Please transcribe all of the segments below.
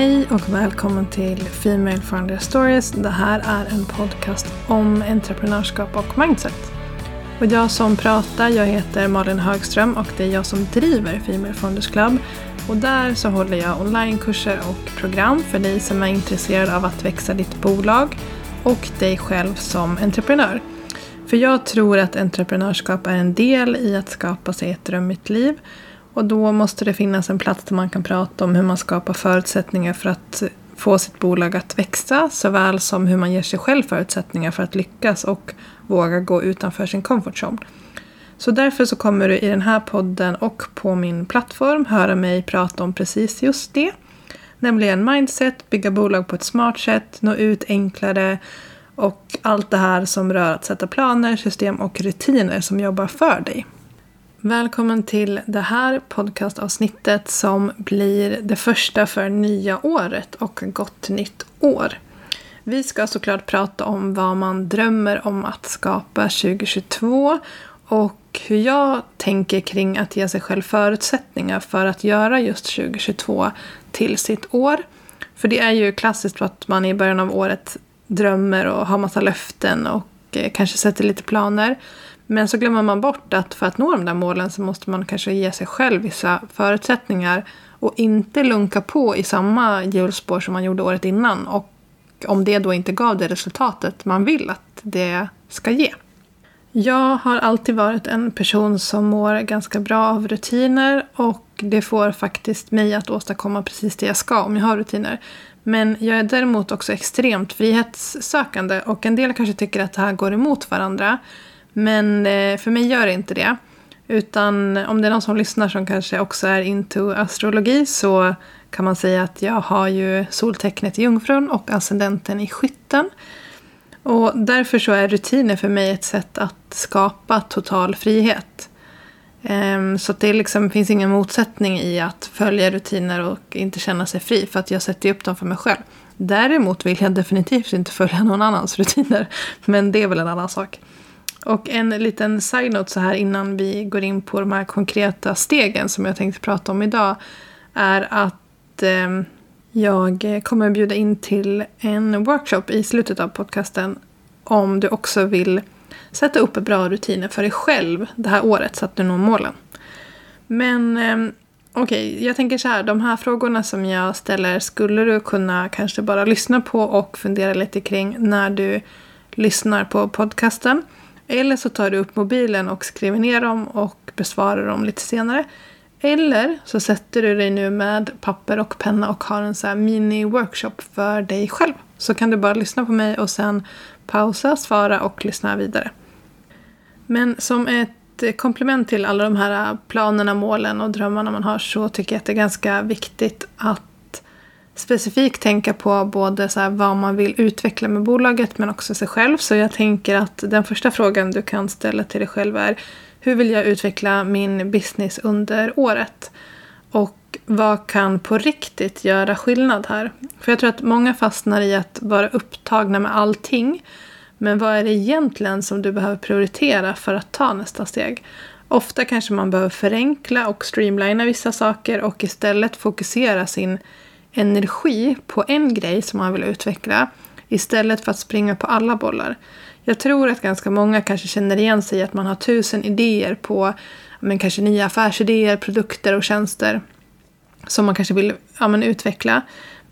Hej och välkommen till Female Founder Stories. Det här är en podcast om entreprenörskap och mindset. Och jag som pratar, jag heter Malin Högström och det är jag som driver Female Founders Club. Och där så håller jag onlinekurser och program för dig som är intresserad av att växa ditt bolag och dig själv som entreprenör. För jag tror att entreprenörskap är en del i att skapa sig ett drömmigt liv och då måste det finnas en plats där man kan prata om hur man skapar förutsättningar för att få sitt bolag att växa såväl som hur man ger sig själv förutsättningar för att lyckas och våga gå utanför sin comfort zone. Så därför så kommer du i den här podden och på min plattform höra mig prata om precis just det. Nämligen mindset, bygga bolag på ett smart sätt, nå ut enklare och allt det här som rör att sätta planer, system och rutiner som jobbar för dig. Välkommen till det här podcastavsnittet som blir det första för nya året och gott nytt år. Vi ska såklart prata om vad man drömmer om att skapa 2022 och hur jag tänker kring att ge sig själv förutsättningar för att göra just 2022 till sitt år. För det är ju klassiskt att man i början av året drömmer och har massa löften och eh, kanske sätter lite planer. Men så glömmer man bort att för att nå de där målen så måste man kanske ge sig själv vissa förutsättningar och inte lunka på i samma hjulspår som man gjorde året innan. Och om det då inte gav det resultatet man vill att det ska ge. Jag har alltid varit en person som mår ganska bra av rutiner och det får faktiskt mig att åstadkomma precis det jag ska om jag har rutiner. Men jag är däremot också extremt frihetssökande och en del kanske tycker att det här går emot varandra. Men eh, för mig gör det inte det. Utan om det är någon som lyssnar som kanske också är into astrologi så kan man säga att jag har ju soltecknet i jungfrun och ascendenten i skytten. Och därför så är rutiner för mig ett sätt att skapa total frihet. Ehm, så det liksom finns ingen motsättning i att följa rutiner och inte känna sig fri för att jag sätter upp dem för mig själv. Däremot vill jag definitivt inte följa någon annans rutiner. Men det är väl en annan sak. Och en liten side-note så här innan vi går in på de här konkreta stegen som jag tänkte prata om idag. Är att eh, jag kommer bjuda in till en workshop i slutet av podcasten. Om du också vill sätta upp bra rutiner för dig själv det här året så att du når målen. Men eh, okej, okay, jag tänker så här. De här frågorna som jag ställer skulle du kunna kanske bara lyssna på och fundera lite kring när du lyssnar på podcasten. Eller så tar du upp mobilen och skriver ner dem och besvarar dem lite senare. Eller så sätter du dig nu med papper och penna och har en så här mini-workshop för dig själv. Så kan du bara lyssna på mig och sen pausa, svara och lyssna vidare. Men som ett komplement till alla de här planerna, målen och drömmarna man har så tycker jag att det är ganska viktigt att specifikt tänka på både så vad man vill utveckla med bolaget men också sig själv. Så jag tänker att den första frågan du kan ställa till dig själv är hur vill jag utveckla min business under året? Och vad kan på riktigt göra skillnad här? För jag tror att många fastnar i att vara upptagna med allting. Men vad är det egentligen som du behöver prioritera för att ta nästa steg? Ofta kanske man behöver förenkla och streamlina vissa saker och istället fokusera sin energi på en grej som man vill utveckla istället för att springa på alla bollar. Jag tror att ganska många kanske känner igen sig i att man har tusen idéer på men kanske nya affärsidéer, produkter och tjänster som man kanske vill ja, men utveckla.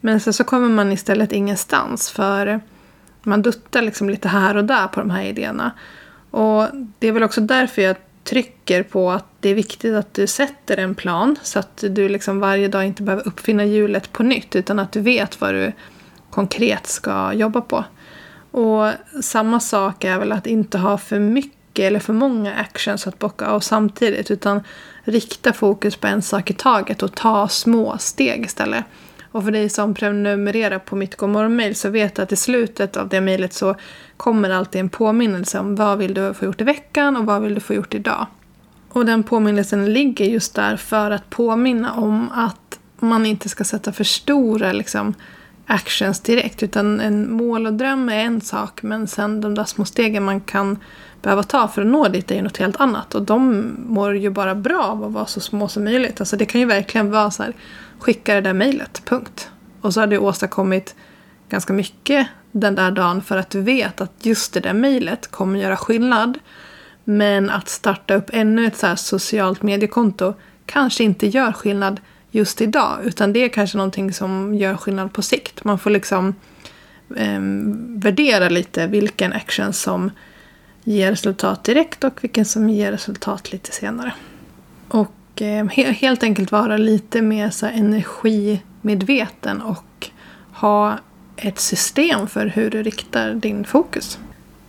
Men sen så kommer man istället ingenstans för man duttar liksom lite här och där på de här idéerna. Och det är väl också därför jag trycker på att det är viktigt att du sätter en plan så att du liksom varje dag inte behöver uppfinna hjulet på nytt utan att du vet vad du konkret ska jobba på. Och samma sak är väl att inte ha för mycket eller för många actions att bocka av samtidigt utan rikta fokus på en sak i taget och ta små steg istället. Och för dig som prenumererar på mitt Gomorron-mail så vet du att i slutet av det mejlet så kommer alltid en påminnelse om vad vill du få gjort i veckan och vad vill du få gjort idag. Och den påminnelsen ligger just där för att påminna om att man inte ska sätta för stora liksom, actions direkt. Utan en mål och dröm är en sak men sen de där små stegen man kan behöva ta för att nå dit är ju något helt annat. Och de mår ju bara bra av att vara så små som möjligt. Alltså det kan ju verkligen vara så här, skicka det där mejlet, punkt. Och så har du åstadkommit ganska mycket den där dagen för att du vet att just det där mejlet kommer göra skillnad. Men att starta upp ännu ett så här socialt mediekonto kanske inte gör skillnad just idag. Utan det är kanske någonting som gör skillnad på sikt. Man får liksom eh, värdera lite vilken action som ger resultat direkt och vilken som ger resultat lite senare. Och eh, helt enkelt vara lite mer så energimedveten och ha ett system för hur du riktar din fokus.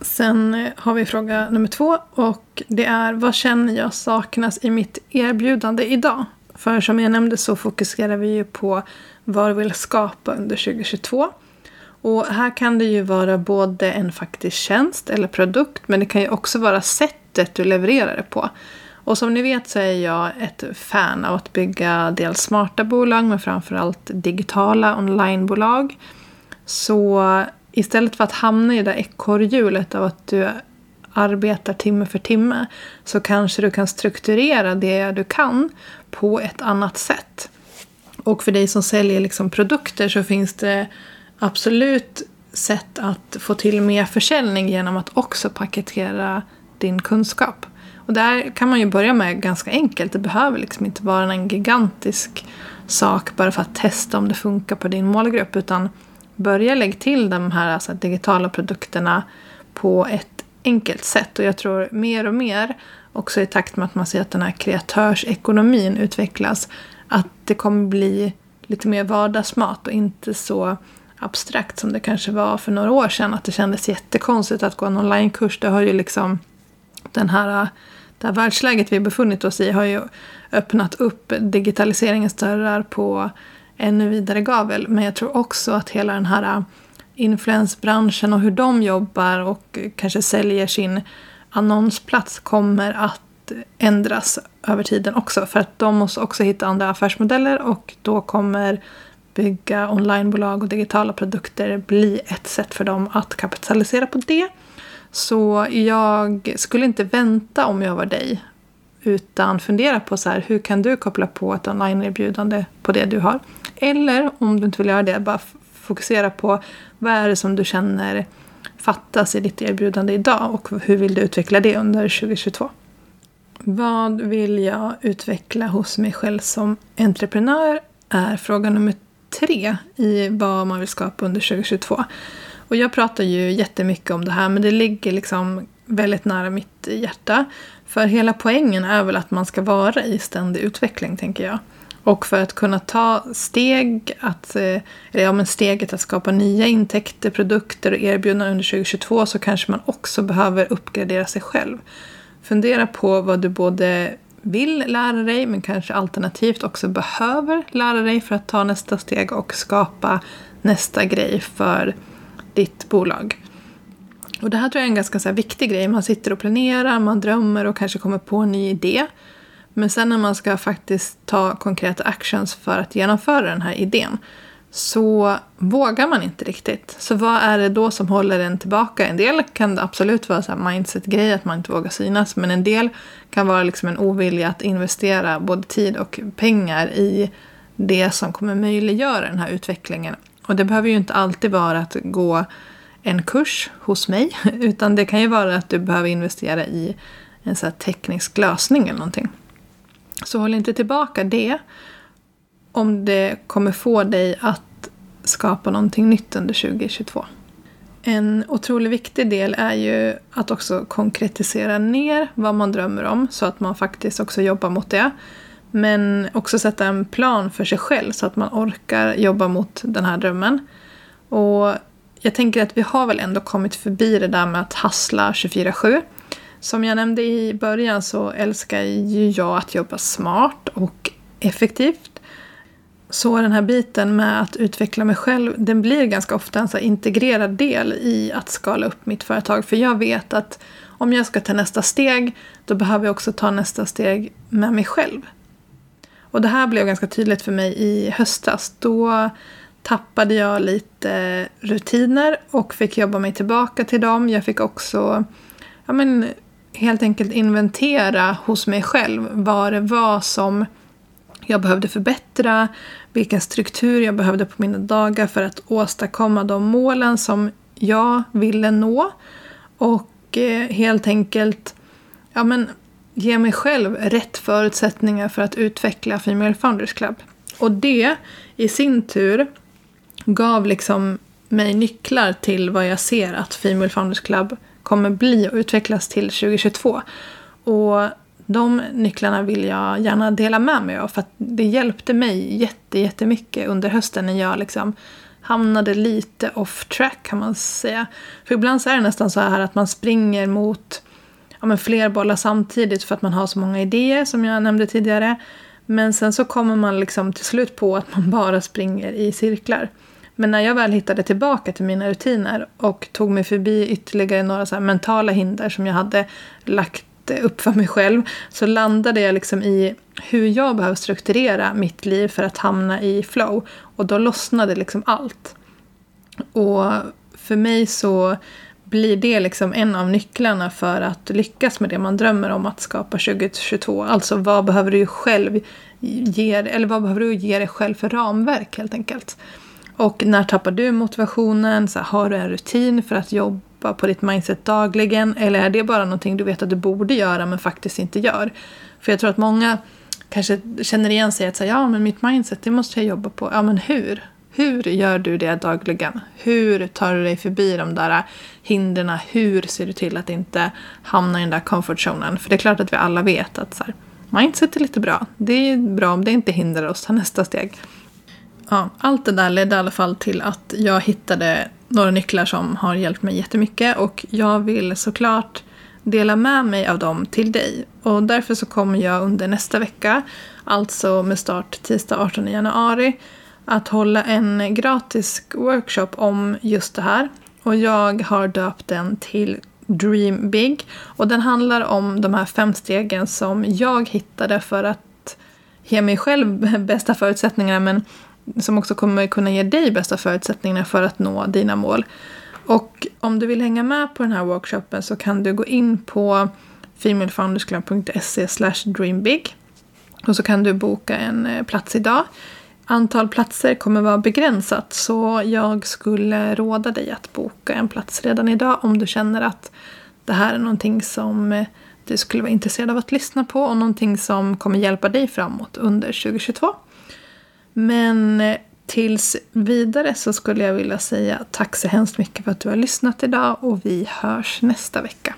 Sen eh, har vi fråga nummer två och det är vad känner jag saknas i mitt erbjudande idag? För som jag nämnde så fokuserar vi ju på vad vi vill skapa under 2022. Och här kan det ju vara både en faktisk tjänst eller produkt men det kan ju också vara sättet du levererar det på. Och som ni vet så är jag ett fan av att bygga dels smarta bolag men framförallt digitala onlinebolag. Så istället för att hamna i det där ekorrhjulet av att du arbetar timme för timme så kanske du kan strukturera det du kan på ett annat sätt. Och för dig som säljer liksom produkter så finns det absolut sätt att få till mer försäljning genom att också paketera din kunskap. Och där kan man ju börja med ganska enkelt. Det behöver liksom inte vara en gigantisk sak bara för att testa om det funkar på din målgrupp. Utan börja lägga till de här alltså, digitala produkterna på ett enkelt sätt. Och jag tror mer och mer, också i takt med att man ser att den här kreatörsekonomin utvecklas, att det kommer bli lite mer vardagsmat och inte så abstrakt som det kanske var för några år sedan. Att det kändes jättekonstigt att gå en onlinekurs. Det har ju liksom den här, det här världsläget vi befunnit oss i har ju öppnat upp digitaliseringens dörrar på ännu vidare gavel. Men jag tror också att hela den här influensbranschen och hur de jobbar och kanske säljer sin annonsplats kommer att ändras över tiden också. För att de måste också hitta andra affärsmodeller och då kommer bygga onlinebolag och digitala produkter bli ett sätt för dem att kapitalisera på det. Så jag skulle inte vänta om jag var dig utan fundera på så här, hur kan du koppla på ett online-erbjudande på det du har. Eller om du inte vill göra det, bara fokusera på vad är det som du känner fattas i ditt erbjudande idag och hur vill du utveckla det under 2022. Vad vill jag utveckla hos mig själv som entreprenör är fråga nummer tre i vad man vill skapa under 2022. Och jag pratar ju jättemycket om det här men det ligger liksom väldigt nära mitt hjärta. För hela poängen är väl att man ska vara i ständig utveckling tänker jag. Och för att kunna ta steg, att, eh, eller ja, men steget att skapa nya intäkter, produkter och erbjudanden under 2022 så kanske man också behöver uppgradera sig själv. Fundera på vad du både vill lära dig men kanske alternativt också behöver lära dig för att ta nästa steg och skapa nästa grej för ditt bolag. Och det här tror jag är en ganska så viktig grej. Man sitter och planerar, man drömmer och kanske kommer på en ny idé. Men sen när man ska faktiskt ta konkreta actions för att genomföra den här idén så vågar man inte riktigt. Så vad är det då som håller en tillbaka? En del kan det absolut vara så mindset-grej, att man inte vågar synas. Men en del kan vara liksom en ovilja att investera både tid och pengar i det som kommer möjliggöra den här utvecklingen. Och det behöver ju inte alltid vara att gå en kurs hos mig. Utan det kan ju vara att du behöver investera i en så teknisk lösning eller någonting. Så håll inte tillbaka det om det kommer få dig att skapa någonting nytt under 2022. En otroligt viktig del är ju att också konkretisera ner vad man drömmer om så att man faktiskt också jobbar mot det. Men också sätta en plan för sig själv så att man orkar jobba mot den här drömmen. Och jag tänker att vi har väl ändå kommit förbi det där med att hassla 24-7. Som jag nämnde i början så älskar ju jag att jobba smart och effektivt. Så den här biten med att utveckla mig själv, den blir ganska ofta en så integrerad del i att skala upp mitt företag. För jag vet att om jag ska ta nästa steg, då behöver jag också ta nästa steg med mig själv. Och det här blev ganska tydligt för mig i höstas. Då tappade jag lite rutiner och fick jobba mig tillbaka till dem. Jag fick också ja, men, helt enkelt inventera hos mig själv vad det var som jag behövde förbättra, vilken struktur jag behövde på mina dagar för att åstadkomma de målen som jag ville nå. Och eh, helt enkelt ja, men, ge mig själv rätt förutsättningar för att utveckla Female Founders Club. Och det i sin tur gav liksom mig nycklar till vad jag ser att Female Founders Club kommer bli och utvecklas till 2022. Och de nycklarna vill jag gärna dela med mig av för att det hjälpte mig jätte, jättemycket under hösten när jag liksom hamnade lite off track kan man säga. För ibland så är det nästan så här att man springer mot ja, men fler bollar samtidigt för att man har så många idéer som jag nämnde tidigare. Men sen så kommer man liksom till slut på att man bara springer i cirklar. Men när jag väl hittade tillbaka till mina rutiner och tog mig förbi ytterligare några så mentala hinder som jag hade lagt upp för mig själv så landade jag liksom i hur jag behöver strukturera mitt liv för att hamna i flow. Och då lossnade liksom allt. Och för mig så blir det liksom en av nycklarna för att lyckas med det man drömmer om att skapa 2022. Alltså vad behöver du själv ge, eller vad behöver du ge dig själv för ramverk helt enkelt. Och när tappar du motivationen? Så här, har du en rutin för att jobba på ditt mindset dagligen? Eller är det bara någonting du vet att du borde göra men faktiskt inte gör? För jag tror att många kanske känner igen sig att säga ja men mitt mindset det måste jag jobba på. Ja men hur? Hur gör du det dagligen? Hur tar du dig förbi de där hindren? Hur ser du till att inte hamna i den där comfort zonen? För det är klart att vi alla vet att så här, mindset är lite bra. Det är bra om det inte hindrar oss ta nästa steg. Ja, allt det där ledde i alla fall till att jag hittade några nycklar som har hjälpt mig jättemycket och jag vill såklart dela med mig av dem till dig. Och därför så kommer jag under nästa vecka, alltså med start tisdag 18 januari, att hålla en gratis workshop om just det här. Och jag har döpt den till Dream Big. Och den handlar om de här fem stegen som jag hittade för att ge mig själv bästa förutsättningarna men som också kommer kunna ge dig bästa förutsättningarna för att nå dina mål. Och om du vill hänga med på den här workshopen så kan du gå in på femalefoundersclub.se dreambig och så kan du boka en eh, plats idag. Antal platser kommer vara begränsat så jag skulle råda dig att boka en plats redan idag om du känner att det här är någonting som eh, du skulle vara intresserad av att lyssna på och någonting som kommer hjälpa dig framåt under 2022. Men eh, tills vidare så skulle jag vilja säga tack så hemskt mycket för att du har lyssnat idag och vi hörs nästa vecka.